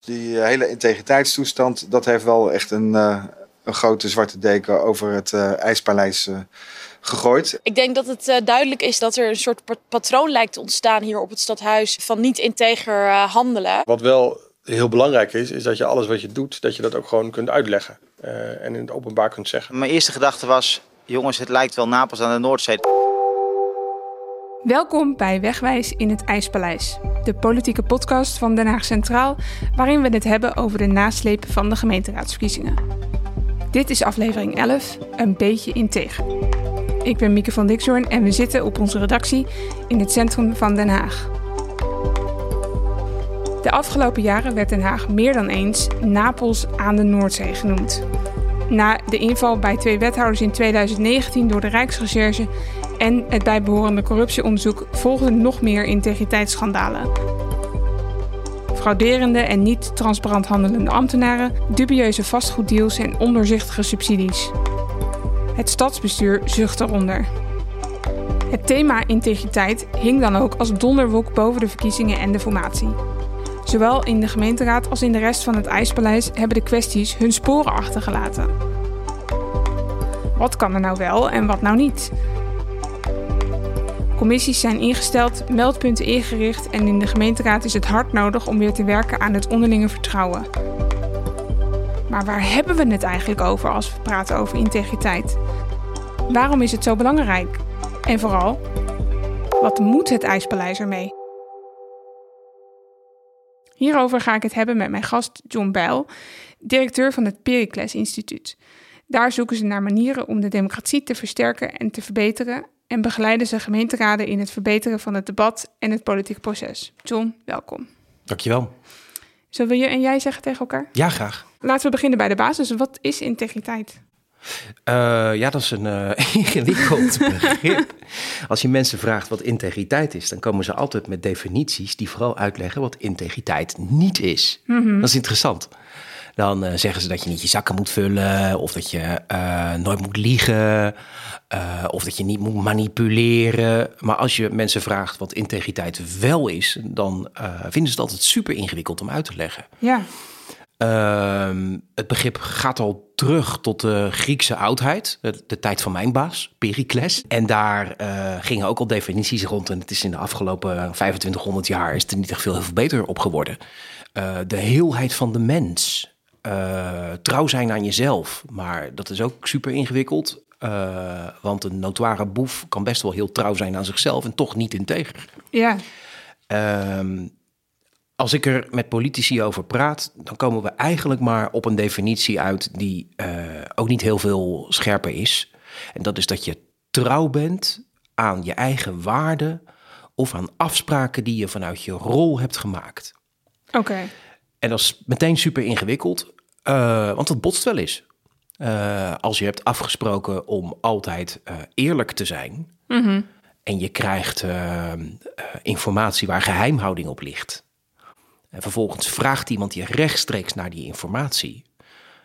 Die hele integriteitstoestand, dat heeft wel echt een, een grote zwarte deken over het IJspaleis gegooid. Ik denk dat het duidelijk is dat er een soort patroon lijkt te ontstaan hier op het stadhuis van niet integer handelen. Wat wel heel belangrijk is, is dat je alles wat je doet, dat je dat ook gewoon kunt uitleggen. en in het openbaar kunt zeggen. Mijn eerste gedachte was, jongens, het lijkt wel Napels aan de Noordzee. Welkom bij Wegwijs in het IJspaleis, de politieke podcast van Den Haag Centraal, waarin we het hebben over de nasleep van de gemeenteraadsverkiezingen. Dit is aflevering 11, een beetje integer. Ik ben Mieke van Dixhoorn en we zitten op onze redactie in het centrum van Den Haag. De afgelopen jaren werd Den Haag meer dan eens Napels aan de Noordzee genoemd. Na de inval bij twee wethouders in 2019 door de Rijksrecherche en het bijbehorende corruptieonderzoek volgden nog meer integriteitsschandalen. Frauderende en niet transparant handelende ambtenaren, dubieuze vastgoeddeals en ondoorzichtige subsidies. Het stadsbestuur zucht eronder. Het thema integriteit hing dan ook als donderwolk boven de verkiezingen en de formatie. Zowel in de gemeenteraad als in de rest van het IJspaleis hebben de kwesties hun sporen achtergelaten. Wat kan er nou wel en wat nou niet? Commissies zijn ingesteld, meldpunten ingericht en in de gemeenteraad is het hard nodig om weer te werken aan het onderlinge vertrouwen. Maar waar hebben we het eigenlijk over als we praten over integriteit? Waarom is het zo belangrijk? En vooral, wat moet het IJspaleis ermee? Hierover ga ik het hebben met mijn gast John Bijl, directeur van het Pericles Instituut. Daar zoeken ze naar manieren om de democratie te versterken en te verbeteren en begeleiden ze gemeenteraden in het verbeteren van het debat en het politieke proces. John, welkom. Dankjewel. Zullen we je en jij zeggen tegen elkaar? Ja, graag. Laten we beginnen bij de basis. Wat is integriteit? Uh, ja, dat is een uh, ingewikkeld begrip. Als je mensen vraagt wat integriteit is, dan komen ze altijd met definities die vooral uitleggen wat integriteit niet is. Dat is interessant. Dan uh, zeggen ze dat je niet je zakken moet vullen, of dat je nooit moet liegen, of dat je niet moet manipuleren. Maar als je mensen vraagt wat integriteit wel is, dan vinden ze het altijd super ingewikkeld om uit te leggen. Ja. Uh, het begrip gaat al terug tot de Griekse oudheid, de, de tijd van mijn baas, Pericles. En daar gingen ook al definities rond. En het is in de afgelopen 2500 jaar is er niet echt veel, heel veel beter op geworden. Uh, de heelheid van de mens. Uh, trouw zijn aan jezelf. Maar dat is ook super ingewikkeld. want een notoire boef kan best wel heel trouw zijn aan zichzelf en toch niet integer. Ja. Ehm, als ik er met politici over praat, dan komen we eigenlijk maar op een definitie uit die uh, ook niet heel veel scherper is. En dat is dat je trouw bent aan je eigen waarden of aan afspraken die je vanuit je rol hebt gemaakt. Oké. En dat is meteen super ingewikkeld, uh, want dat botst wel eens. Uh, als je hebt afgesproken om altijd eerlijk te zijn mm -hmm. en je krijgt informatie waar geheimhouding op ligt en vervolgens vraagt iemand je rechtstreeks naar die informatie,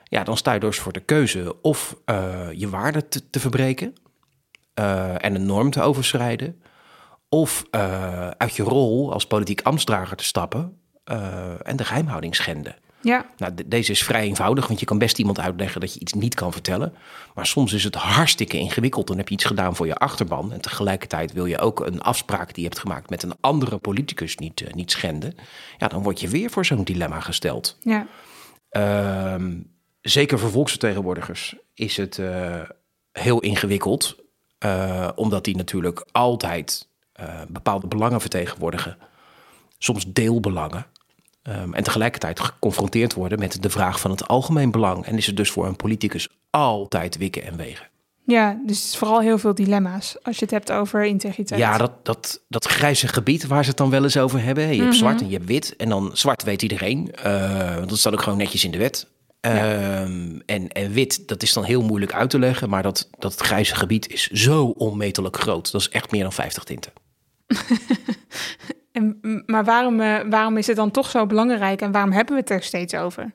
ja, dan sta je dus voor de keuze of je waarde te, te verbreken en een norm te overschrijden, of uit je rol als politiek ambtsdrager te stappen en de geheimhouding schenden. Ja. Nou, deze is vrij eenvoudig, want je kan best iemand uitleggen dat je iets niet kan vertellen. Maar soms is het hartstikke ingewikkeld. Dan heb je iets gedaan voor je achterban. En tegelijkertijd wil je ook een afspraak die je hebt gemaakt met een andere politicus niet, uh, niet schenden. Ja, dan word je weer voor zo'n dilemma gesteld. Ja. Uh, zeker voor volksvertegenwoordigers is het uh, heel ingewikkeld. Omdat die natuurlijk altijd bepaalde belangen vertegenwoordigen. Soms deelbelangen. Um, en tegelijkertijd geconfronteerd worden met de vraag van het algemeen belang. En is het dus voor een politicus altijd wikken en wegen. Ja, dus vooral heel veel dilemma's als je het hebt over integriteit. Ja, dat, dat, dat grijze gebied waar ze het dan wel eens over hebben. Je hebt mm -hmm. zwart en je hebt wit. En dan zwart weet iedereen. Uh, dat staat ook gewoon netjes in de wet. Ja. Um, en, en wit, dat is dan heel moeilijk uit te leggen. Maar dat, dat grijze gebied is zo onmetelijk groot. Dat is echt meer dan 50 tinten. En, maar waarom, uh, waarom is het dan toch zo belangrijk en waarom hebben we het er steeds over?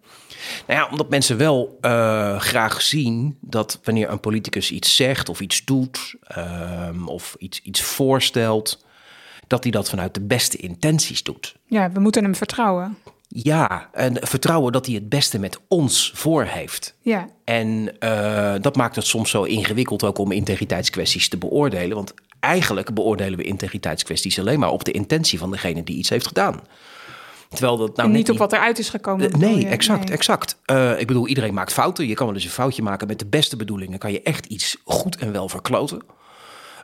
Nou ja, omdat mensen wel uh, graag zien dat wanneer een politicus iets zegt of iets doet um, of iets, iets voorstelt, dat hij dat vanuit de beste intenties doet. Ja, we moeten hem vertrouwen. Ja, en vertrouwen dat hij het beste met ons voor heeft. Ja, En eh, dat maakt het soms zo ingewikkeld ook om integriteitskwesties te beoordelen. Want eigenlijk beoordelen we integriteitskwesties alleen maar op de intentie van degene die iets heeft gedaan. Terwijl dat nou en niet op wat eruit is gekomen. Eh, nee, exact, Nee. exact. Eh, ik bedoel, iedereen maakt fouten. Je kan wel eens een foutje maken met de beste bedoelingen. Kan je echt iets goed en wel verkloten.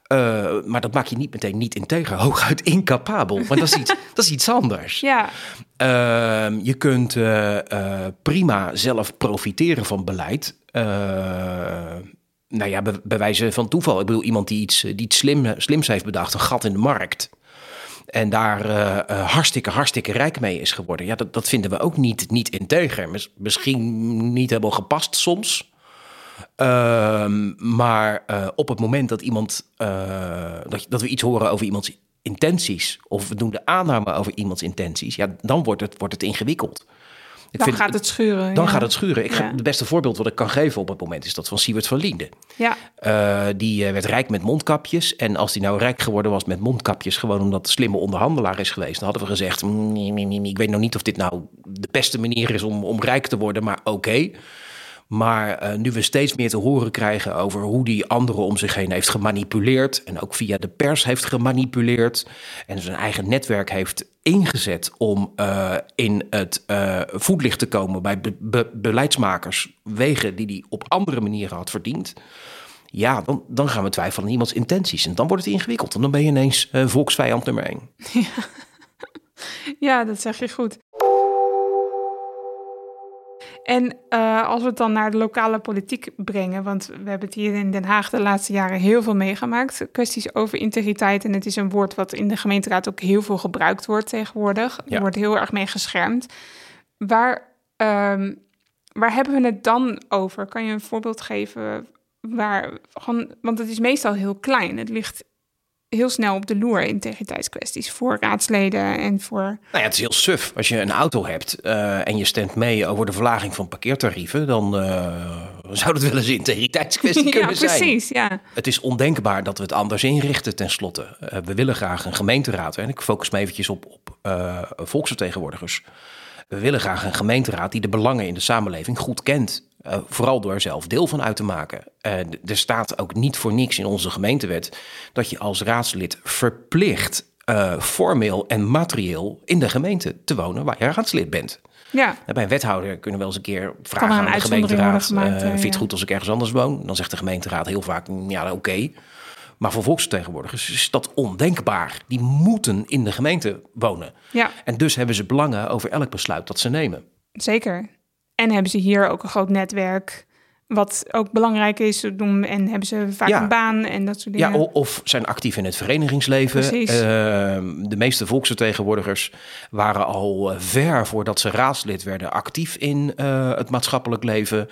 Eh, maar dat maak je niet meteen niet integer, hooguit incapabel. Maar dat is iets, dat is iets anders. Ja, Ehm, je kunt prima zelf profiteren van beleid. Nou ja, bij, wijze van toeval. Ik bedoel, iemand die iets, die slim, slims heeft bedacht, een gat in de markt. En daar eh, eh, hartstikke, hartstikke rijk mee is geworden. Ja, dat, dat vinden we ook niet, niet integer. Mis- misschien niet helemaal gepast soms. Ehm, maar eh, op het moment dat iemand dat, dat we iets horen over iemands intenties, of we doen de aanname over iemands intenties, ja, dan wordt het, wordt het ingewikkeld. Ik dan vind- gaat het schuren. dan ja. gaat het schuren. Ik, Ja. Het beste voorbeeld wat ik kan geven op het moment is dat van Siewert van Liende. Ja, Eh, die eh, werd rijk met mondkapjes. En als hij nou rijk geworden was met mondkapjes, gewoon omdat de slimme onderhandelaar is geweest, dan hadden we gezegd: "Mm, ik weet nog niet of dit nou de beste manier is om, om rijk te worden, maar oké. Maar eh, nu we steeds meer te horen krijgen over hoe die anderen om zich heen heeft gemanipuleerd. En ook via de pers heeft gemanipuleerd. En zijn eigen netwerk heeft ingezet om eh, in het eh, voetlicht te komen bij be- be- beleidsmakers. Wegen die hij op andere manieren had verdiend. Ja, dan, dan gaan we twijfelen aan iemands intenties. En dan wordt het ingewikkeld. En dan ben je ineens volksvijand nummer één. ja, dat zeg je goed. En eh, als we het dan naar de lokale politiek brengen, want we hebben het hier in Den Haag de laatste jaren heel veel meegemaakt. Kwesties over integriteit. En het is een woord wat in de gemeenteraad ook heel veel gebruikt wordt tegenwoordig. Er wordt heel erg mee geschermd. Waar, ehm, waar hebben we het dan over? Kan je een voorbeeld geven waar gewoon, want het is meestal heel klein. Het ligt heel snel op de loer integriteitskwesties voor raadsleden en voor Nou ja, het is heel suf. Als je een auto hebt eh, en je stemt mee over de verlaging van parkeertarieven, dan eh, zou dat wel eens een integriteitskwestie ja, kunnen zijn. precies. Ja, Het is ondenkbaar dat we het anders inrichten tenslotte. Eh, we willen graag een gemeenteraad. hè, En ik focus me eventjes op, op volksvertegenwoordigers. We willen graag een gemeenteraad die de belangen in de samenleving goed kent. Eh, vooral door er zelf deel van uit te maken. Er staat ook niet voor niks in onze gemeentewet dat je als raadslid verplicht eh, formeel en materieel in de gemeente te wonen waar je raadslid bent. ja, Bij een wethouder kunnen we wel eens een keer er vragen aan de gemeenteraad. gemaakt, eh, vind je het goed als ik ergens anders woon? Dan zegt de gemeenteraad heel vaak, mm, ja, oké. Maar voor volksvertegenwoordigers is dat ondenkbaar. Die moeten in de gemeente wonen. ja, En dus hebben ze belangen over elk besluit dat ze nemen. zeker. En hebben ze hier ook een groot netwerk, wat ook belangrijk is doen. En hebben ze vaak Ja. een baan en dat soort dingen. Ja, of zijn actief in het verenigingsleven. Precies. Ehm, de meeste volksvertegenwoordigers waren al eh, ver voordat ze raadslid werden actief in eh, het maatschappelijk leven.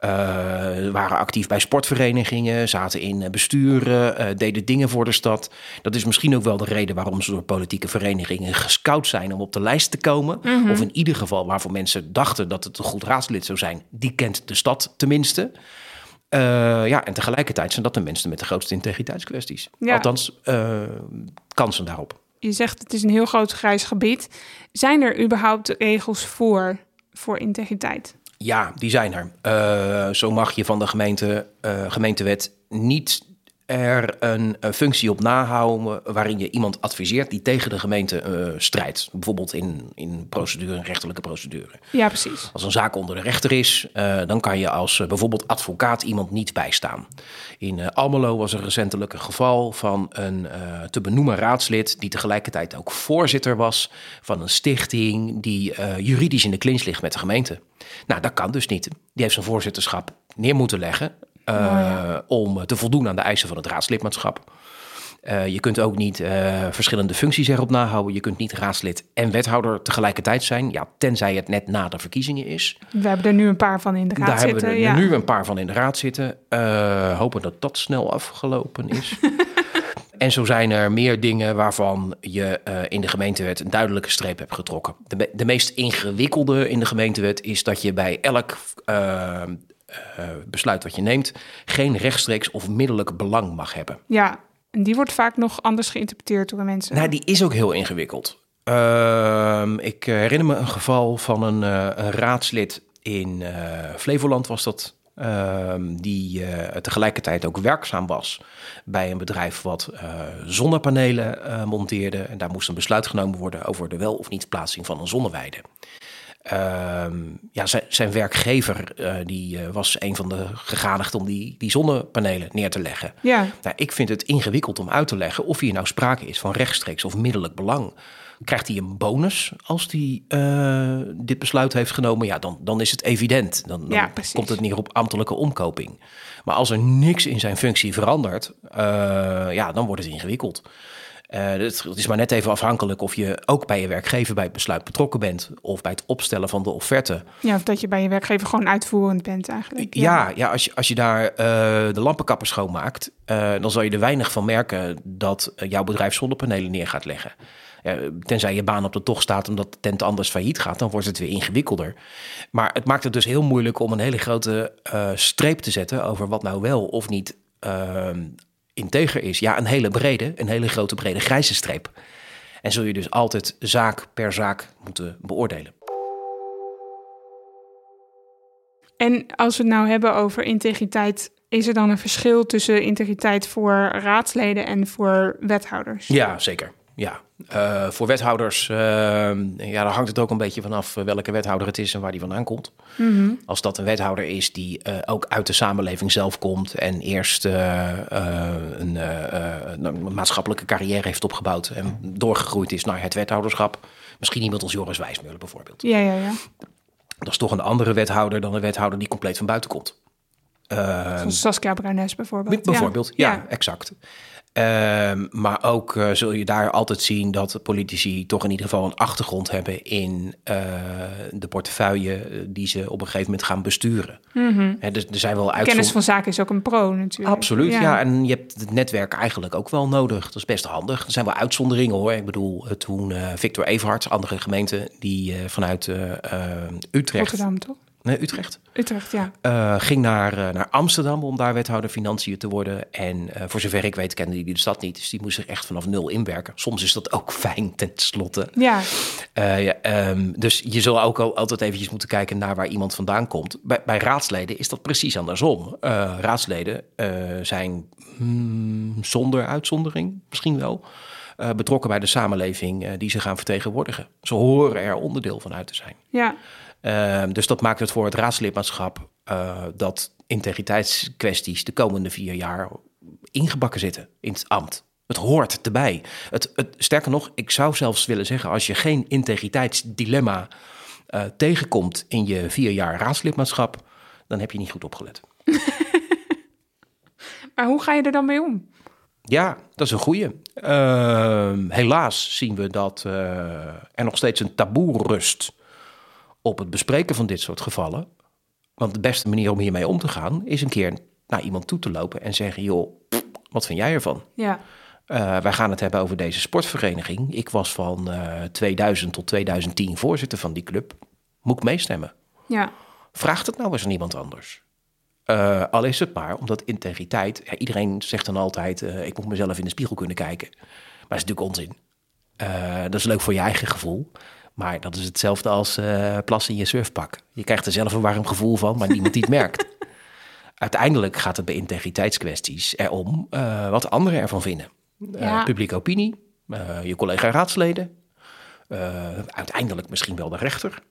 Eh, waren actief bij sportverenigingen, zaten in eh, besturen, eh, deden dingen voor de stad. Dat is misschien ook wel de reden waarom ze door politieke verenigingen gescout zijn om op de lijst te komen. Mhm. Of in ieder geval waarvoor mensen dachten dat het een goed raadslid zou zijn. Die kent de stad tenminste. Ja, en tegelijkertijd zijn dat de mensen met de grootste integriteitskwesties. Ja. Althans, kansen daarop. Je zegt het is een heel groot grijs gebied. Zijn er überhaupt regels voor, voor integriteit? Ja, die zijn er. Eh, zo mag je van de gemeente, eh, gemeentewet niet er een, eh, functie op nahouden waarin je iemand adviseert die tegen de gemeente eh, strijdt. Bijvoorbeeld in, in procedure, een rechterlijke procedure. Ja, precies. Als een zaak onder de rechter is, eh, dan kan je als bijvoorbeeld advocaat iemand niet bijstaan. In Almelo was er recentelijk een geval van een te benoemen raadslid die tegelijkertijd ook voorzitter was van een stichting die juridisch in de clinch ligt met de gemeente. Nou, dat kan dus niet. Die heeft zijn voorzitterschap neer moeten leggen eh, om te voldoen aan de eisen van het raadslidmaatschap. Eh, je kunt ook niet eh, verschillende functies erop nahouden. Je kunt niet raadslid en wethouder tegelijkertijd zijn. Ja, tenzij het net na de verkiezingen is. We hebben er nu een paar van in de raad Daar hebben zitten. we er ja. nu een paar van in de raad zitten. Hopen dat dat snel afgelopen is. en zo zijn er meer dingen waarvan je in de gemeentewet een duidelijke streep hebt getrokken. De, de meest ingewikkelde in de gemeentewet is dat je bij elk eh, besluit wat je neemt geen rechtstreeks of middelijk belang mag hebben. Ja, en die wordt vaak nog anders geïnterpreteerd door de mensen. Nou, die is ook heel ingewikkeld. Ehm, ik herinner me een geval van een, eh, een raadslid in eh, Flevoland was dat. ehm, die tegelijkertijd ook werkzaam was bij een bedrijf wat zonnepanelen monteerde. En daar moest een besluit genomen worden over de wel of niet plaatsing van een zonneweide. Ehm, ja, zijn, zijn werkgever eh, die, eh, was een van de gegadigden om die, die zonnepanelen neer te leggen. Ja, Nou, ik vind het ingewikkeld om uit te leggen of hier nou sprake is van rechtstreeks of middelijk belang. Krijgt hij een bonus als hij eh, dit besluit heeft genomen? Ja, dan, dan is het evident. Dan, dan Ja, precies. komt het neer op ambtelijke omkoping. Maar als er niks in zijn functie verandert, ja, dan wordt het ingewikkeld. Eh, het, is maar net even afhankelijk of je ook bij je werkgever bij het besluit betrokken bent of bij het opstellen van de offerte. ja, of dat je bij je werkgever gewoon uitvoerend bent eigenlijk. Ja, ja als, je, als je daar eh, de lampenkapper schoonmaakt, eh, dan zal je er weinig van merken dat jouw bedrijf zonnepanelen neer gaat leggen. Tenzij je baan op de tocht staat omdat de tent anders failliet gaat, dan wordt het weer ingewikkelder. Maar het maakt het dus heel moeilijk om een hele grote streep te zetten over wat nou wel of niet ehm, integer is. Ja, een hele brede, een hele grote brede grijze streep. En zul je dus altijd zaak per zaak moeten beoordelen. En als we het nou hebben over integriteit, is er dan een verschil tussen integriteit voor raadsleden en voor wethouders? Ja, zeker. Ja. Eh, voor wethouders, eh, ja, daar hangt het ook een beetje vanaf eh, welke wethouder het is en waar die vandaan komt. Mhm. Als dat een wethouder is die ook uit de samenleving zelf komt en eerst een, een maatschappelijke carrière heeft opgebouwd en doorgegroeid is naar het wethouderschap. Misschien iemand als Joris Wijsmuller bijvoorbeeld. Ja, ja, ja. Dat is toch een andere wethouder dan een wethouder die compleet van buiten komt. Zoals Saskia Bruines bijvoorbeeld. Bijvoorbeeld, ja, ja. exact. Ehm, maar ook eh, zul je daar altijd zien dat politici toch in ieder geval een achtergrond hebben in eh, de portefeuille eh, die ze op een gegeven moment gaan besturen. Hè, dus er zijn wel Mhm. Kennis van zaken is ook een pro natuurlijk. Absoluut, ja. En je hebt het netwerk eigenlijk ook wel nodig. Dat is best handig. Er zijn wel uitzonderingen hoor. Ik bedoel, toen Victor Everhard, andere gemeente, die vanuit Utrecht... Rotterdam toch? Nee, Utrecht. Utrecht, ja. Eh, ging naar, eh, naar Amsterdam om daar wethouder financiën te worden. En eh, voor zover ik weet kende hij de stad niet. Dus die moest zich echt vanaf nul inwerken. Soms is dat ook fijn ten slotte. Ja, ja, ehm, dus je zal ook al, altijd eventjes moeten kijken naar waar iemand vandaan komt. Bij, bij raadsleden is dat precies andersom. Raadsleden zijn hmm, zonder uitzondering misschien wel... betrokken bij de samenleving die ze gaan vertegenwoordigen. Ze horen er onderdeel van uit te zijn. ja. Ehm, dus dat maakt het voor het raadslidmaatschap eh, dat integriteitskwesties de komende vier jaar ingebakken zitten in het ambt. Het hoort erbij. Het, het, sterker nog, ik zou zelfs willen zeggen, als je geen integriteitsdilemma eh, tegenkomt in je vier jaar raadslidmaatschap, dan heb je niet goed opgelet. Maar hoe ga je er dan mee om? Ja, dat is een goeie. Ehm, helaas zien we dat eh, er nog steeds een taboe rust op het bespreken van dit soort gevallen. Want de beste manier om hiermee om te gaan is een keer naar iemand toe te lopen en zeggen: joh, wat vind jij ervan? Ja, Eh, wij gaan het hebben over deze sportvereniging. Ik was van eh, 2000 tot 2010 voorzitter van die club. Moet ik meestemmen? ja. Vraagt het nou eens aan iemand anders. Eh, al is het maar omdat integriteit. Ja, iedereen zegt dan altijd: eh, ik moet mezelf in de spiegel kunnen kijken. Maar dat is natuurlijk onzin. Eh, dat is leuk voor je eigen gevoel. Maar dat is hetzelfde als eh, plassen in je surfpak. Je krijgt er zelf een warm gevoel van, maar niemand die het merkt. Uiteindelijk gaat het bij integriteitskwesties erom eh, wat anderen ervan vinden. Eh, Ja. publieke opinie, je collega-raadsleden, eh, uiteindelijk misschien wel de rechter.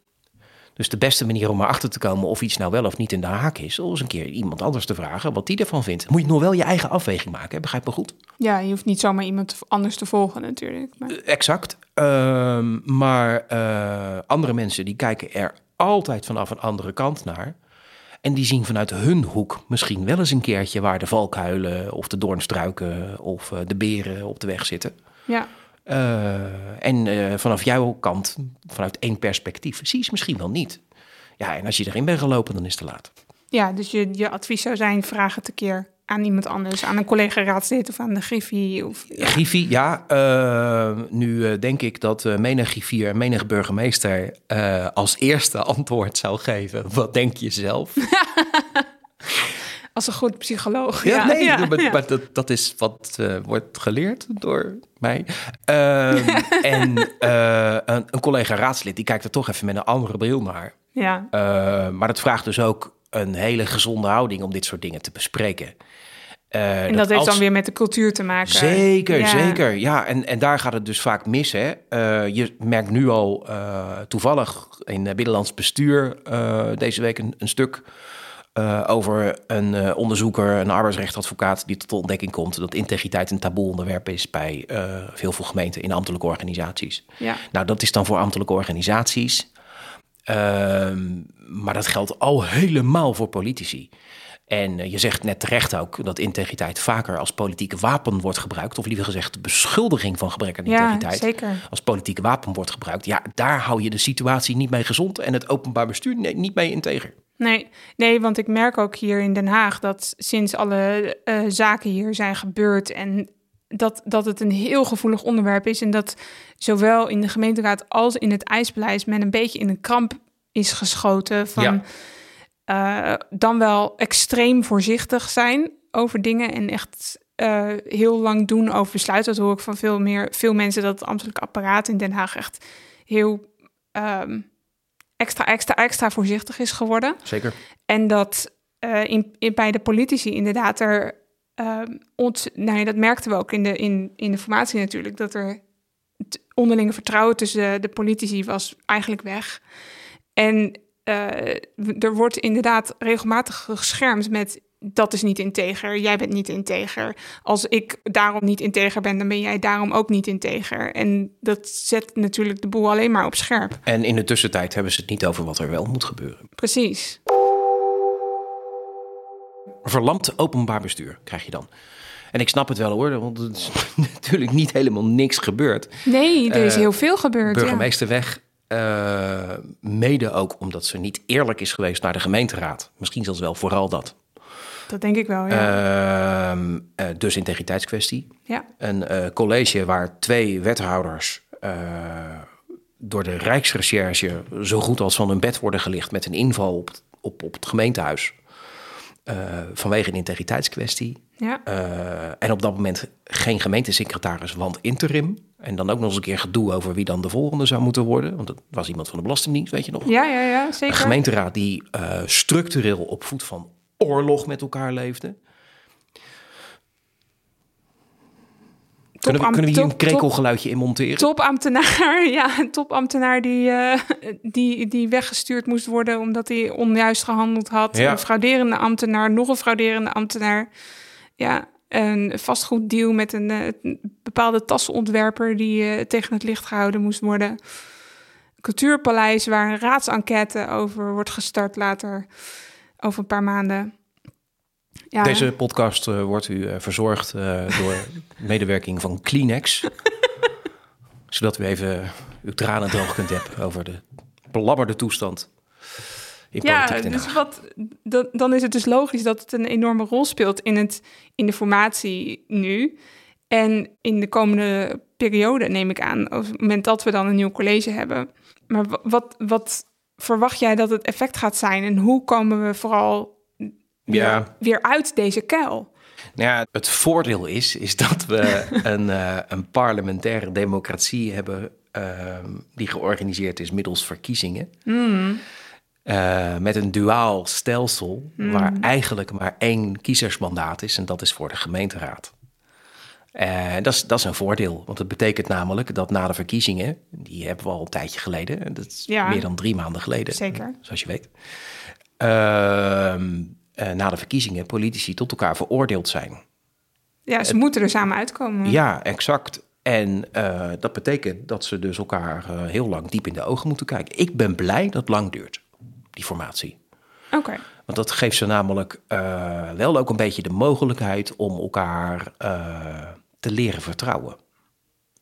Dus de beste manier om erachter te komen of iets nou wel of niet in de haak is, is eens een keer iemand anders te vragen wat die ervan vindt. Moet je nog wel je eigen afweging maken, hè? begrijp me goed? ja, je hoeft niet zomaar iemand anders te volgen natuurlijk. Maar... Exact. Ehm, maar eh, andere mensen die kijken er altijd vanaf een andere kant naar. En die zien vanuit hun hoek misschien wel eens een keertje waar de valkuilen of de doornstruiken of eh, de beren op de weg zitten. Ja, Eh, en eh, vanaf jouw kant, vanuit één perspectief, zie je ze misschien wel niet. Ja, en als je erin bent gelopen, dan is het te laat. ja dus je, je advies zou zijn, vraag het een keer aan iemand anders. Aan een collega-raadslid of aan de Griffie. Of... Griffie, ja. eh, nu eh, denk ik dat eh menig griffier en menig burgemeester eh, als eerste antwoord zou geven. Wat denk je zelf? Als een goed psycholoog. Ja, nee, ja, maar, ja. maar dat, dat is wat eh, wordt geleerd door mij. Ehm, en eh, een, een collega raadslid, die kijkt er toch even met een andere bril naar. Ja. Eh, maar dat vraagt dus ook een hele gezonde houding om dit soort dingen te bespreken. Eh, En dat, heeft als- dan weer met de cultuur te maken. Zeker, Ja. zeker. Ja, en, en daar gaat het dus vaak mis. Hè? Je merkt nu al toevallig in het Binnenlands Bestuur deze week een, een stuk eh, over een eh, onderzoeker, een arbeidsrechtadvocaat, die tot de ontdekking komt dat integriteit een taboe onderwerp is bij heel veel gemeenten in ambtelijke organisaties. Ja. Nou, dat is dan voor ambtelijke organisaties. Ehm, maar dat geldt al helemaal voor politici. En je zegt net terecht ook dat integriteit vaker als politieke wapen wordt gebruikt. Of liever gezegd, de beschuldiging van gebrek aan Ja, integriteit zeker. als politieke wapen wordt gebruikt. Ja, daar hou je de situatie niet mee gezond en het openbaar bestuur niet mee integer. Nee, nee, want ik merk ook hier in Den Haag dat sinds alle eh, zaken hier zijn gebeurd en dat, dat het een heel gevoelig onderwerp is en dat zowel in de gemeenteraad als in het ijspaleis men een beetje in een kramp is geschoten van Ja. eh, dan wel extreem voorzichtig zijn over dingen en echt eh, heel lang doen over besluiten. Dat hoor ik van veel meer veel mensen dat het ambtelijk apparaat in Den Haag echt heel ehm, extra, extra, extra voorzichtig is geworden. Zeker. En dat eh, in, in, bij de politici inderdaad er... ehm ont, nou ja, dat merkten we ook in de, in, in de formatie natuurlijk... dat er het onderlinge vertrouwen tussen de politici was eigenlijk weg. En eh, er wordt inderdaad regelmatig geschermd met... dat is niet integer, jij bent niet integer. Als ik daarom niet integer ben, dan ben jij daarom ook niet integer. En dat zet natuurlijk de boel alleen maar op scherp. En in de tussentijd hebben ze het niet over wat er wel moet gebeuren. Precies. Verlamd openbaar bestuur krijg je dan. En ik snap het wel hoor, want het is natuurlijk niet helemaal niks gebeurd. Nee, er is Eh, heel veel gebeurd. ja. Burgemeester weg. eh, mede ook omdat ze niet eerlijk is geweest naar de gemeenteraad. Misschien zelfs wel vooral dat. Dat denk ik wel, ja. Ehm, eh, dus integriteitskwestie. ja. Een eh, college waar twee wethouders eh, door de Rijksrecherche zo goed als van hun bed worden gelicht met een inval op, het- op, op het gemeentehuis. Eh, vanwege een integriteitskwestie. Ja. En op dat moment geen gemeentesecretaris, want interim. En dan ook nog eens een keer gedoe over wie dan de volgende zou moeten worden. Want dat was iemand van de Belastingdienst, weet je nog. ja, ja, ja, Een zeker. gemeenteraad die structureel op voet van oorlog met elkaar leefde. Kunnen we, Topam- kunnen we hier een krekelgeluidje in monteren? Topambtenaar, ja, een topambtenaar die, eh, die, die weggestuurd moest worden omdat hij onjuist gehandeld had. Ja. Een frauderende ambtenaar, nog een frauderende ambtenaar. Ja, een vastgoeddeal met een, eh, een bepaalde tassenontwerper die eh, tegen het licht gehouden moest worden. Cultuurpaleis waar een raadsenquête over wordt gestart later, over een paar maanden. Ja, Deze podcast eh, wordt u eh, verzorgd eh, door medewerking van Kleenex. zodat u even uw tranen droog kunt hebben over de belabberde toestand in Ja, dus wat, dan, dan is het dus logisch dat het een enorme rol speelt in, het, in de formatie nu. En in de komende periode, neem ik aan, op het moment dat we dan een nieuw college hebben. Maar wa- wat, wat verwacht jij dat het effect gaat zijn? En hoe komen we vooral weer, Ja. weer uit deze kuil? Nou ja, het voordeel is, is dat we een, eh, een parlementaire democratie hebben ehm, die georganiseerd is middels verkiezingen. Eh, met een duaal stelsel waar eigenlijk maar één kiezersmandaat is en dat is voor de gemeenteraad. Eh, dat, is, dat is een voordeel, want het betekent namelijk dat na de verkiezingen, die hebben we al een tijdje geleden, dat is Ja. meer dan drie maanden geleden, Zeker. zoals je weet, ehm, eh, na de verkiezingen politici tot elkaar veroordeeld zijn. Ja, ze moeten er samen uitkomen. Ja, exact. En eh, dat betekent dat ze dus elkaar heel lang diep in de ogen moeten kijken. Ik ben blij dat het lang duurt, die formatie. Oké. Want dat geeft ze namelijk eh, wel ook een beetje de mogelijkheid om elkaar eh, te leren vertrouwen.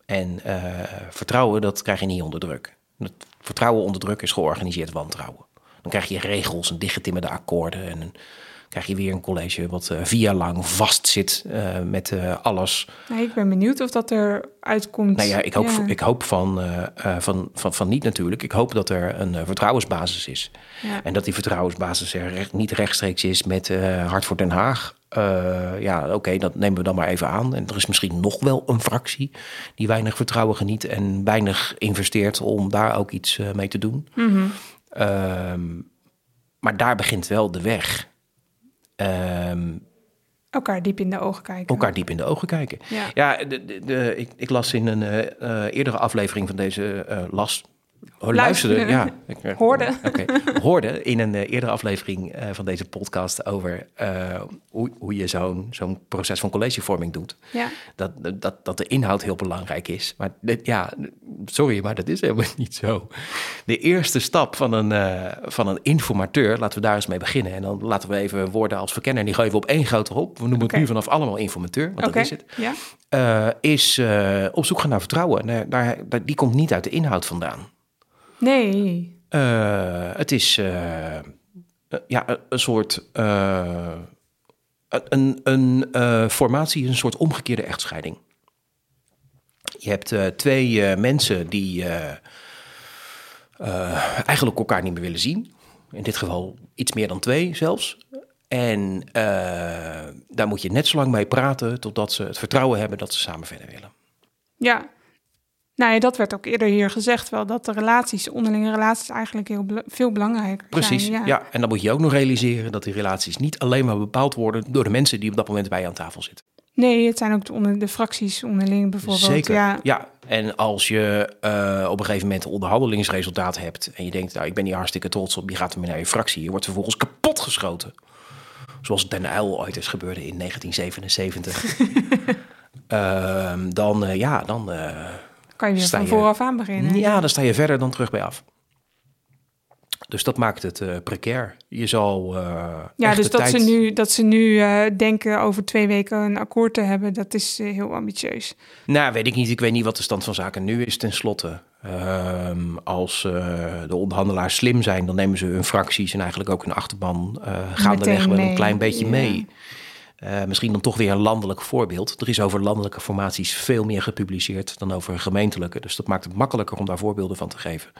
En eh, vertrouwen, dat krijg je niet onder druk. Dat vertrouwen onder druk is georganiseerd wantrouwen. Dan krijg je regels en dichtgetimmerde akkoorden en een krijg je weer een college wat uh, vier jaar lang vastzit uh, met uh, alles. Nee, ik ben benieuwd of dat er uitkomt. Nou ja, ik hoop, ja. Ik hoop van, van, van, van niet natuurlijk. Ik hoop dat er een vertrouwensbasis is. Ja. En dat die vertrouwensbasis er recht, niet rechtstreeks is met Hart voor Den Haag. ja, oké, okay, dat nemen we dan maar even aan. En er is misschien nog wel een fractie die weinig vertrouwen geniet en weinig investeert om daar ook iets mee te doen. Mm -hmm. maar daar begint wel de weg. Um, elkaar diep in de ogen kijken. Elkaar diep in de ogen kijken. Ja, ja de, de, de, ik, ik, las in een uh, uh, eerdere aflevering van deze uh, las. Oh, luisterde, ja. Ik, hoorde. Okay. hoorde in een eerdere aflevering van deze podcast over hoe, hoe je zo'n zo'n proces van collegevorming doet. Ja. Dat, dat, dat de inhoud heel belangrijk is. Maar dit, ja, sorry, maar dat is helemaal niet zo. De eerste stap van een, uh, van een informateur, laten we daar eens mee beginnen. En dan laten we even woorden als verkenner, die geven we op één grote op. We noemen okay. het nu vanaf allemaal informateur, want okay. dat is het. Ja. Uh, is uh, op zoek gaan naar vertrouwen. Daar, daar, die komt niet uit de inhoud vandaan. Nee. het is ja, een soort... een een formatie, een soort omgekeerde echtscheiding. Je hebt twee mensen die eigenlijk elkaar niet meer willen zien. In dit geval iets meer dan twee zelfs. En daar moet je net zo lang mee praten totdat ze het vertrouwen hebben dat ze samen verder willen. Ja, nou ja, dat werd ook eerder hier gezegd wel, dat de relaties, onderlinge relaties eigenlijk heel veel belangrijker Precies, zijn. ja. En dan moet je ook nog realiseren dat die relaties niet alleen maar bepaald worden door de mensen die op dat moment bij je aan tafel zitten. Nee, het zijn ook de, onder, de fracties onderling bijvoorbeeld. Zeker, ja. ja. En als je uh, op een gegeven moment een onderhandelingsresultaat hebt... en je denkt, nou, ik ben hier hartstikke trots op... je gaat ermee naar je fractie, je wordt vervolgens kapot geschoten. Zoals Den Uyl ooit is gebeurde in 1977. uh, dan, uh, ja, dan... kan je weer van je, vooraf aan beginnen. Ja, dan sta je verder dan terug bij af. Dus dat maakt het uh, precair. Je zal. Uh, ja, dus dat, tijd... ze nu, dat ze nu uh, denken over twee weken een akkoord te hebben, dat is heel ambitieus. Nou, weet ik niet. Ik weet niet wat de stand van zaken nu is, ten slotte. als de onderhandelaars slim zijn, dan nemen ze hun fracties en eigenlijk ook hun achterban gaandeweg wel een klein beetje ja. mee. Uh, misschien dan toch weer een landelijk voorbeeld. Er is over landelijke formaties veel meer gepubliceerd dan over gemeentelijke. Dus dat maakt het makkelijker om daar voorbeelden van te geven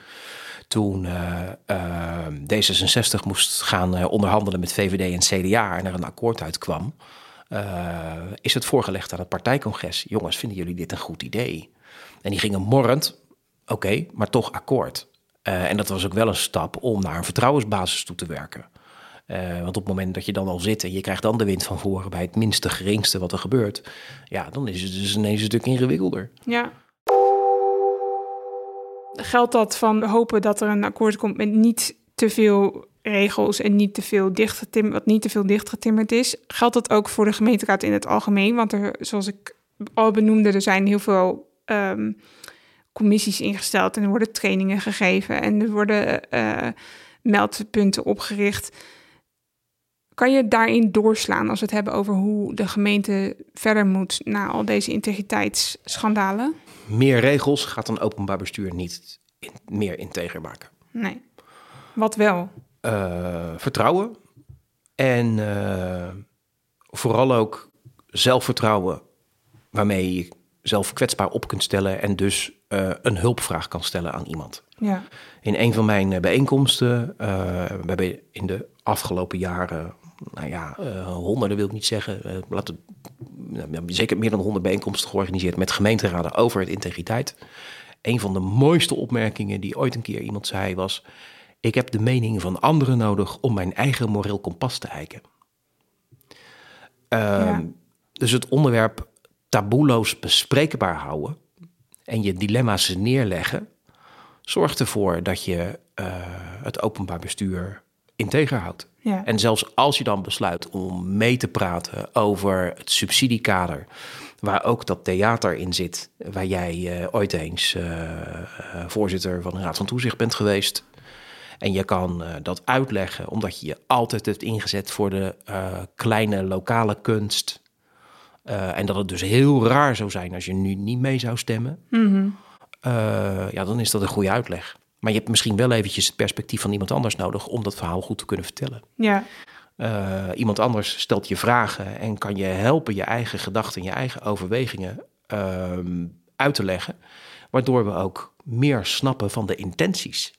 toen uh, uh, D66 moest gaan onderhandelen met VVD en CDA en er een akkoord uitkwam, is het voorgelegd aan het partijcongres. Jongens, vinden jullie dit een goed idee? En die gingen morrend, oké, maar toch akkoord. en dat was ook wel een stap om naar een vertrouwensbasis toe te werken. Want op het moment dat je dan al zit en je krijgt dan de wind van voren bij het minste geringste wat er gebeurt, ja, dan is het dus ineens een stuk ingewikkelder. Ja geldt dat van hopen dat er een akkoord komt met niet te veel regels en niet te veel dichtgetimmerd, wat niet te veel dichtgetimmerd is. Geldt dat ook voor de gemeenteraad in het algemeen? Want er, zoals ik al benoemde, er zijn heel veel um, commissies ingesteld en er worden trainingen gegeven en er worden uh, meldpunten opgericht. Kan je daarin doorslaan als we het hebben over hoe de gemeente verder moet na al deze integriteitsschandalen? Meer regels gaat een openbaar bestuur niet in, meer integer maken. Nee. Wat wel? Uh, vertrouwen en uh, vooral ook zelfvertrouwen waarmee je zelf kwetsbaar op kunt stellen en dus uh, een hulpvraag kan stellen aan iemand. Ja. In een van mijn bijeenkomsten, we hebben in de afgelopen jaren nou ja, uh, honderden wil ik niet zeggen, uh, laten, uh, zeker meer dan honderd bijeenkomsten georganiseerd met gemeenteraden over het integriteit. Een van de mooiste opmerkingen die ooit een keer iemand zei was: Ik heb de mening van anderen nodig om mijn eigen moreel kompas te eiken. Ja. Dus het onderwerp taboeloos bespreekbaar houden en je dilemma's neerleggen, zorgt ervoor dat je het openbaar bestuur integer houdt. Ja. En zelfs als je dan besluit om mee te praten over het subsidiekader, waar ook dat theater in zit, waar jij uh, ooit eens uh, voorzitter van de Raad van Toezicht bent geweest. En je kan uh, dat uitleggen omdat je je altijd hebt ingezet voor de kleine lokale kunst. en dat het dus heel raar zou zijn als je nu niet mee zou stemmen. Mm -hmm. ja, dan is dat een goede uitleg. Maar je hebt misschien wel eventjes het perspectief van iemand anders nodig om dat verhaal goed te kunnen vertellen. Ja. Uh, iemand anders stelt je vragen en kan je helpen je eigen gedachten, je eigen overwegingen uh, uit te leggen. Waardoor we ook meer snappen van de intenties.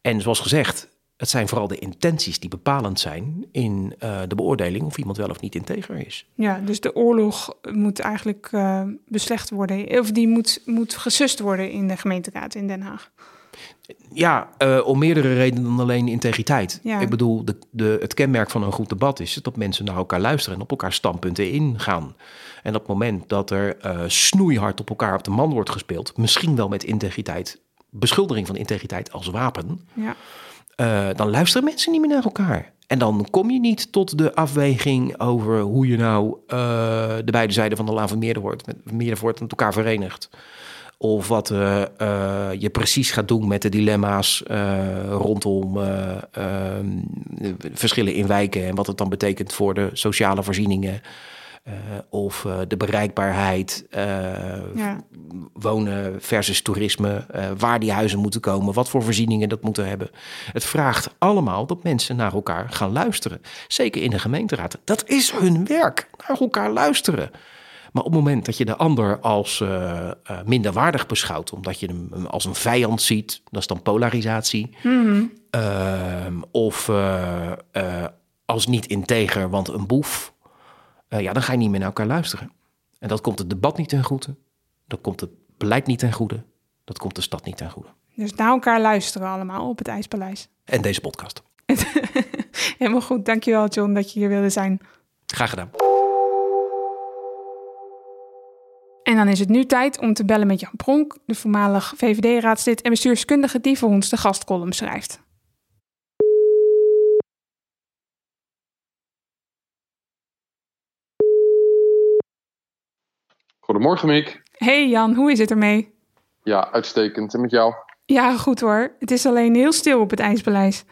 En zoals gezegd, het zijn vooral de intenties die bepalend zijn in uh, de beoordeling of iemand wel of niet integer is. Ja, dus de oorlog moet eigenlijk uh, beslecht worden, of die moet, moet gesust worden in de gemeenteraad in Den Haag. Ja, uh, om meerdere redenen dan alleen integriteit. Ja. Ik bedoel, de, de, het kenmerk van een goed debat is dat mensen naar elkaar luisteren en op elkaar standpunten ingaan. En op het moment dat er uh, snoeihard op elkaar op de man wordt gespeeld, misschien wel met integriteit, beschuldiging van integriteit als wapen, ja. uh, dan luisteren mensen niet meer naar elkaar. En dan kom je niet tot de afweging over hoe je nou de beide zijden van de laan van Meerdervoort met, Meerdervoort met elkaar verenigt. Of wat uh, uh, je precies gaat doen met de dilemma's uh, rondom ehm, verschillen in wijken en wat het dan betekent voor de sociale voorzieningen. of de bereikbaarheid, ja. wonen versus toerisme, waar die huizen moeten komen, wat voor voorzieningen dat moeten hebben. Het vraagt allemaal dat mensen naar elkaar gaan luisteren. Zeker in de gemeenteraad. Dat is hun werk, naar elkaar luisteren. Maar op het moment dat je de ander als uh, uh, minderwaardig beschouwt, omdat je hem als een vijand ziet, dat is dan polarisatie. Mm-hmm. Uh, of uh, als niet integer, want een boef. ja, dan ga je niet meer naar elkaar luisteren. En dat komt het debat niet ten goede. Dat komt het beleid niet ten goede. Dat komt de stad niet ten goede. Dus naar elkaar luisteren allemaal op het IJspaleis. En deze podcast. Helemaal goed. Dankjewel John dat je hier wilde zijn. Graag gedaan. En dan is het nu tijd om te bellen met Jan Pronk, de voormalig VVD-raadslid en bestuurskundige die voor ons de gastcolumn schrijft. Goedemorgen, Miek. Hey Jan, hoe is het ermee? Ja, uitstekend. En met jou? Ja, goed hoor. Het is alleen heel stil op het IJspaleis.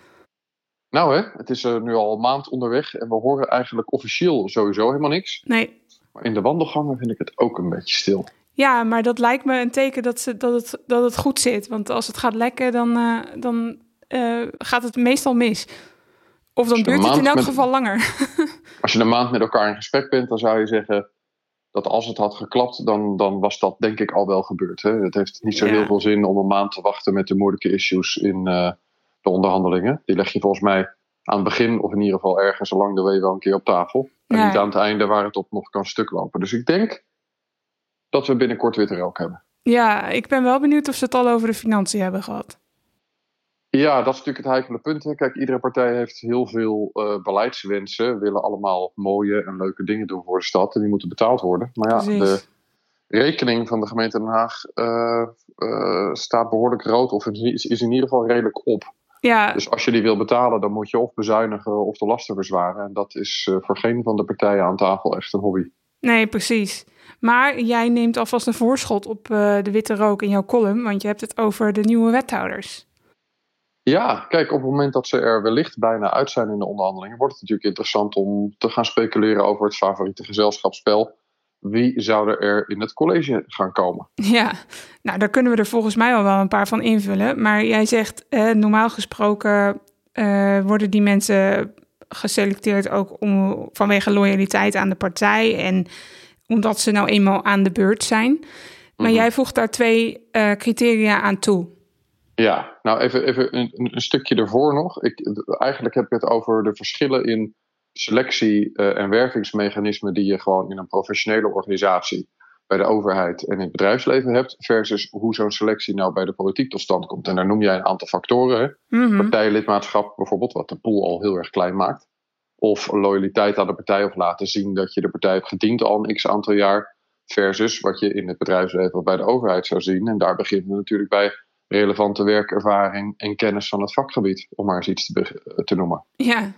Nou hè, het is nu al een maand onderweg en we horen eigenlijk officieel sowieso helemaal niks. Nee. Maar in de wandelgangen vind ik het ook een beetje stil. Ja, maar dat lijkt me een teken dat, ze, dat, het, dat het goed zit. Want als het gaat lekken, dan, uh, dan uh, gaat het meestal mis. Of dan duurt het in elk met, geval langer. als je een maand met elkaar in gesprek bent, dan zou je zeggen dat als het had geklapt, dan, dan was dat denk ik al wel gebeurd. Hè? Het heeft niet zo ja. heel veel zin om een maand te wachten met de moeilijke issues in uh, de onderhandelingen. Die leg je volgens mij aan het begin, of in ieder geval ergens along de way, wel een keer op tafel. En niet aan het einde waar het op nog kan stuk lopen. Dus ik denk dat we binnenkort witte rook hebben. Ja, ik ben wel benieuwd of ze het al over de financiën hebben gehad. Ja, dat is natuurlijk het heikele punt. Hè. Kijk, iedere partij heeft heel veel uh, beleidswensen. Willen allemaal mooie en leuke dingen doen voor de stad. En die moeten betaald worden. Maar ja, Precies. de rekening van de gemeente Den Haag uh, uh, staat behoorlijk rood. Of is, is in ieder geval redelijk op. Ja. Dus als je die wil betalen, dan moet je of bezuinigen of de lasten verzwaren. En dat is uh, voor geen van de partijen aan tafel echt een hobby. Nee, precies. Maar jij neemt alvast een voorschot op uh, de witte rook in jouw column, want je hebt het over de nieuwe wethouders. Ja, kijk, op het moment dat ze er wellicht bijna uit zijn in de onderhandelingen, wordt het natuurlijk interessant om te gaan speculeren over het favoriete gezelschapsspel. Wie zouden er in het college gaan komen? Ja, nou daar kunnen we er volgens mij al wel een paar van invullen. Maar jij zegt, eh, normaal gesproken uh, worden die mensen geselecteerd ook om, vanwege loyaliteit aan de partij en omdat ze nou eenmaal aan de beurt zijn. Maar mm-hmm. jij voegt daar twee uh, criteria aan toe. Ja, nou even, even een, een, stukje ervoor nog. Ik, eigenlijk heb ik het over de verschillen in selectie- uh, en wervingsmechanismen die je gewoon in een professionele organisatie bij de overheid en in het bedrijfsleven hebt, versus hoe zo'n selectie nou bij de politiek tot stand komt. En daar noem jij een aantal factoren. Mm-hmm. Partijlidmaatschap bijvoorbeeld, wat de pool al heel erg klein maakt. Of loyaliteit aan de partij of laten zien dat je de partij hebt gediend al een x aantal jaar. Versus wat je in het bedrijfsleven of bij de overheid zou zien. En daar beginnen we natuurlijk bij relevante werkervaring en kennis van het vakgebied, om maar eens iets te, te noemen. Ja,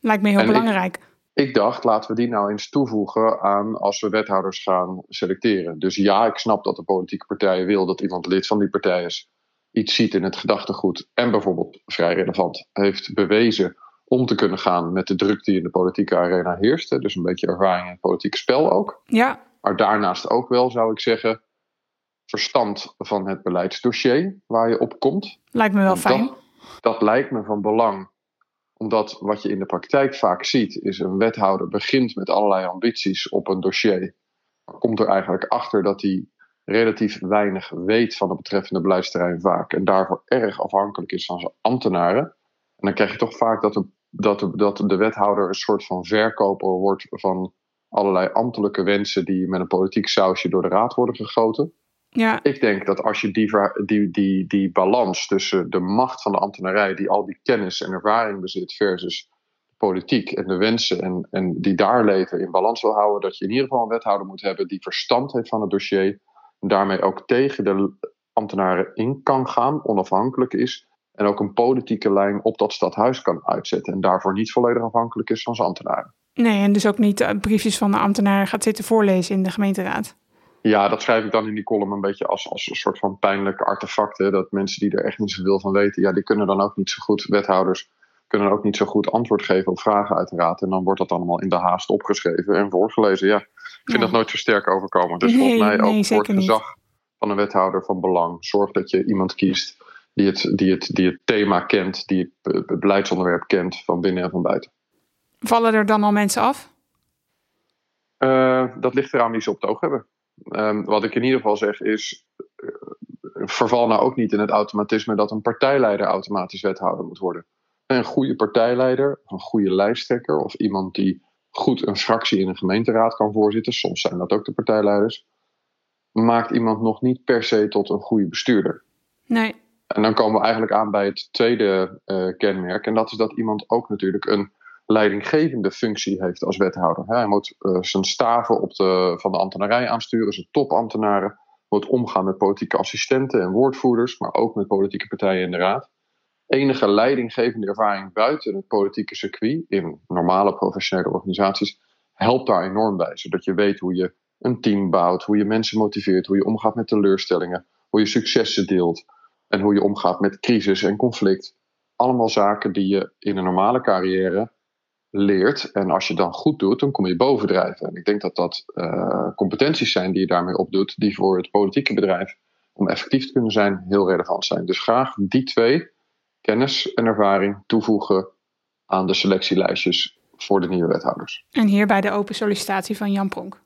lijkt me heel en belangrijk. Ik, ik, dacht, laten we die nou eens toevoegen aan als we wethouders gaan selecteren. Dus ja, ik snap dat de politieke partijen wil dat iemand lid van die partij is, iets ziet in het gedachtegoed en bijvoorbeeld vrij relevant heeft bewezen om te kunnen gaan met de druk die in de politieke arena heerst. Dus een beetje ervaring in het politieke spel ook. Ja. Maar daarnaast ook wel, zou ik zeggen, verstand van het beleidsdossier waar je op komt. Lijkt me wel fijn. Dat lijkt me van belang Omdat wat je in de praktijk vaak ziet, is een wethouder begint met allerlei ambities op een dossier. Komt er eigenlijk achter dat hij relatief weinig weet van het betreffende beleidsterrein vaak. En daarvoor erg afhankelijk is van zijn ambtenaren. En dan krijg je toch vaak dat de, dat dat de wethouder een soort van verkoper wordt van allerlei ambtelijke wensen die met een politiek sausje door de raad worden gegoten. Ja, Ik denk dat als je die, die, die balans tussen de macht van de ambtenarij, die al die kennis en ervaring bezit, versus de politiek en de wensen en, en die daar leven in balans wil houden, dat je in ieder geval een wethouder moet hebben die verstand heeft van het dossier, en daarmee ook tegen de ambtenaren in kan gaan, onafhankelijk is, en ook een politieke lijn op dat stadhuis kan uitzetten en daarvoor niet volledig afhankelijk is van zijn ambtenaren. nee, en dus ook niet eh, briefjes van de ambtenaren gaat zitten voorlezen in de gemeenteraad. Ja, dat schrijf ik dan in die column een beetje als, als een soort van pijnlijke artefacten. Dat mensen die er echt niet zoveel van weten, ja, die kunnen dan ook niet zo goed, wethouders kunnen ook niet zo goed antwoord geven op vragen uiteraard. En dan wordt dat allemaal in de haast opgeschreven en voorgelezen. Ja, ik vind Ja. dat nooit zo sterk overkomen. Dus Nee, volgens mij nee, ook voor het niet. gezag van een wethouder van belang. Zorg dat je iemand kiest die het, die het, die het thema kent, die het be- beleidsonderwerp kent van binnen en van buiten. Vallen er dan al mensen af? Eh, dat ligt eraan wie ze op het oog hebben. Ehm, wat ik in ieder geval zeg is. eh, verval nou ook niet in het automatisme dat een partijleider automatisch wethouder moet worden. Een goede partijleider, een goede lijsttrekker of iemand die goed een fractie in een gemeenteraad kan voorzitten, soms zijn dat ook de partijleiders, maakt iemand nog niet per se tot een goede bestuurder. Nee. En dan komen we eigenlijk aan bij het tweede eh, kenmerk. En dat is dat iemand ook natuurlijk een leidinggevende functie heeft als wethouder. Hij moet eh, zijn staven op de, van de ambtenarij aansturen, zijn topambtenaren. Moet omgaan met politieke assistenten en woordvoerders, maar ook met politieke partijen in de raad. Enige leidinggevende ervaring buiten het politieke circuit, in normale professionele organisaties, helpt daar enorm bij. Zodat je weet hoe je een team bouwt, hoe je mensen motiveert, hoe je omgaat met teleurstellingen, hoe je successen deelt en hoe je omgaat met crisis en conflict. Allemaal zaken die je in een normale carrière leert. En als je dan goed doet, dan kom je bovendrijven. En ik denk dat dat eh, competenties zijn die je daarmee opdoet, die voor het politieke bedrijf, om effectief te kunnen zijn, heel relevant zijn. Dus graag die twee, kennis en ervaring, toevoegen aan de selectielijstjes voor de nieuwe wethouders. En hierbij de open sollicitatie van Jan Pronk.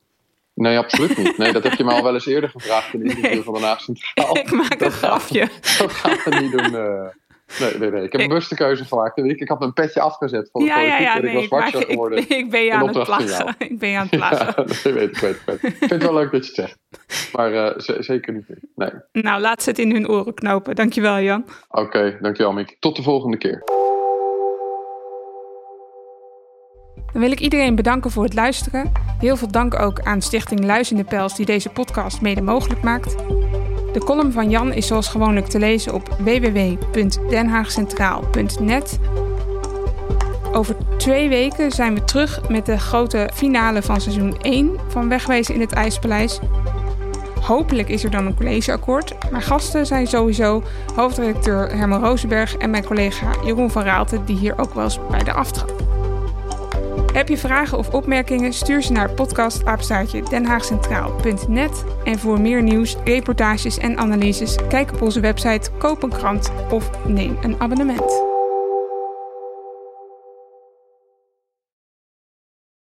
Nee, absoluut niet. Nee, dat heb je me al wel eens eerder gevraagd in de interview Nee. van de Centraal. Ik maak een Dat gaat- grapje. Dat gaan we niet doen. eh. Nee, nee, nee. Ik heb een bewuste keuze gemaakt. Ik, had mijn petje afgezet van de Ja, ja, politiek ja. en ik Nee, was watcher geworden. ik, ik ben je in aan het plagen. Ik ben je aan het plagen. Ja, weet ik, weet ik, weet ik. Vind het wel leuk dat je het zegt. Maar eh, zeker niet. Nee. Nou, laat ze het in hun oren knopen. Dankjewel, Jan. Oké, dankjewel Mick. Tot de volgende keer. Dan wil ik iedereen bedanken voor het luisteren. Heel veel dank ook aan Stichting Luizende Pels die deze podcast mede mogelijk maakt. De column van Jan is zoals gewoonlijk te lezen op www.denhaagcentraal.net. Over twee weken zijn we terug met de grote finale van seizoen 1 van Wegwezen in het IJspaleis. Hopelijk is er dan een collegeakkoord, maar gasten zijn sowieso hoofdredacteur Herman Rozenberg en mijn collega Jeroen van Raalte, die hier ook wel eens bij de aftrap. Heb je vragen of opmerkingen? Stuur ze naar podcastapenstaartje denhaagcentraal.net. En voor meer nieuws, reportages en analyses, kijk op onze website, koop een krant of neem een abonnement.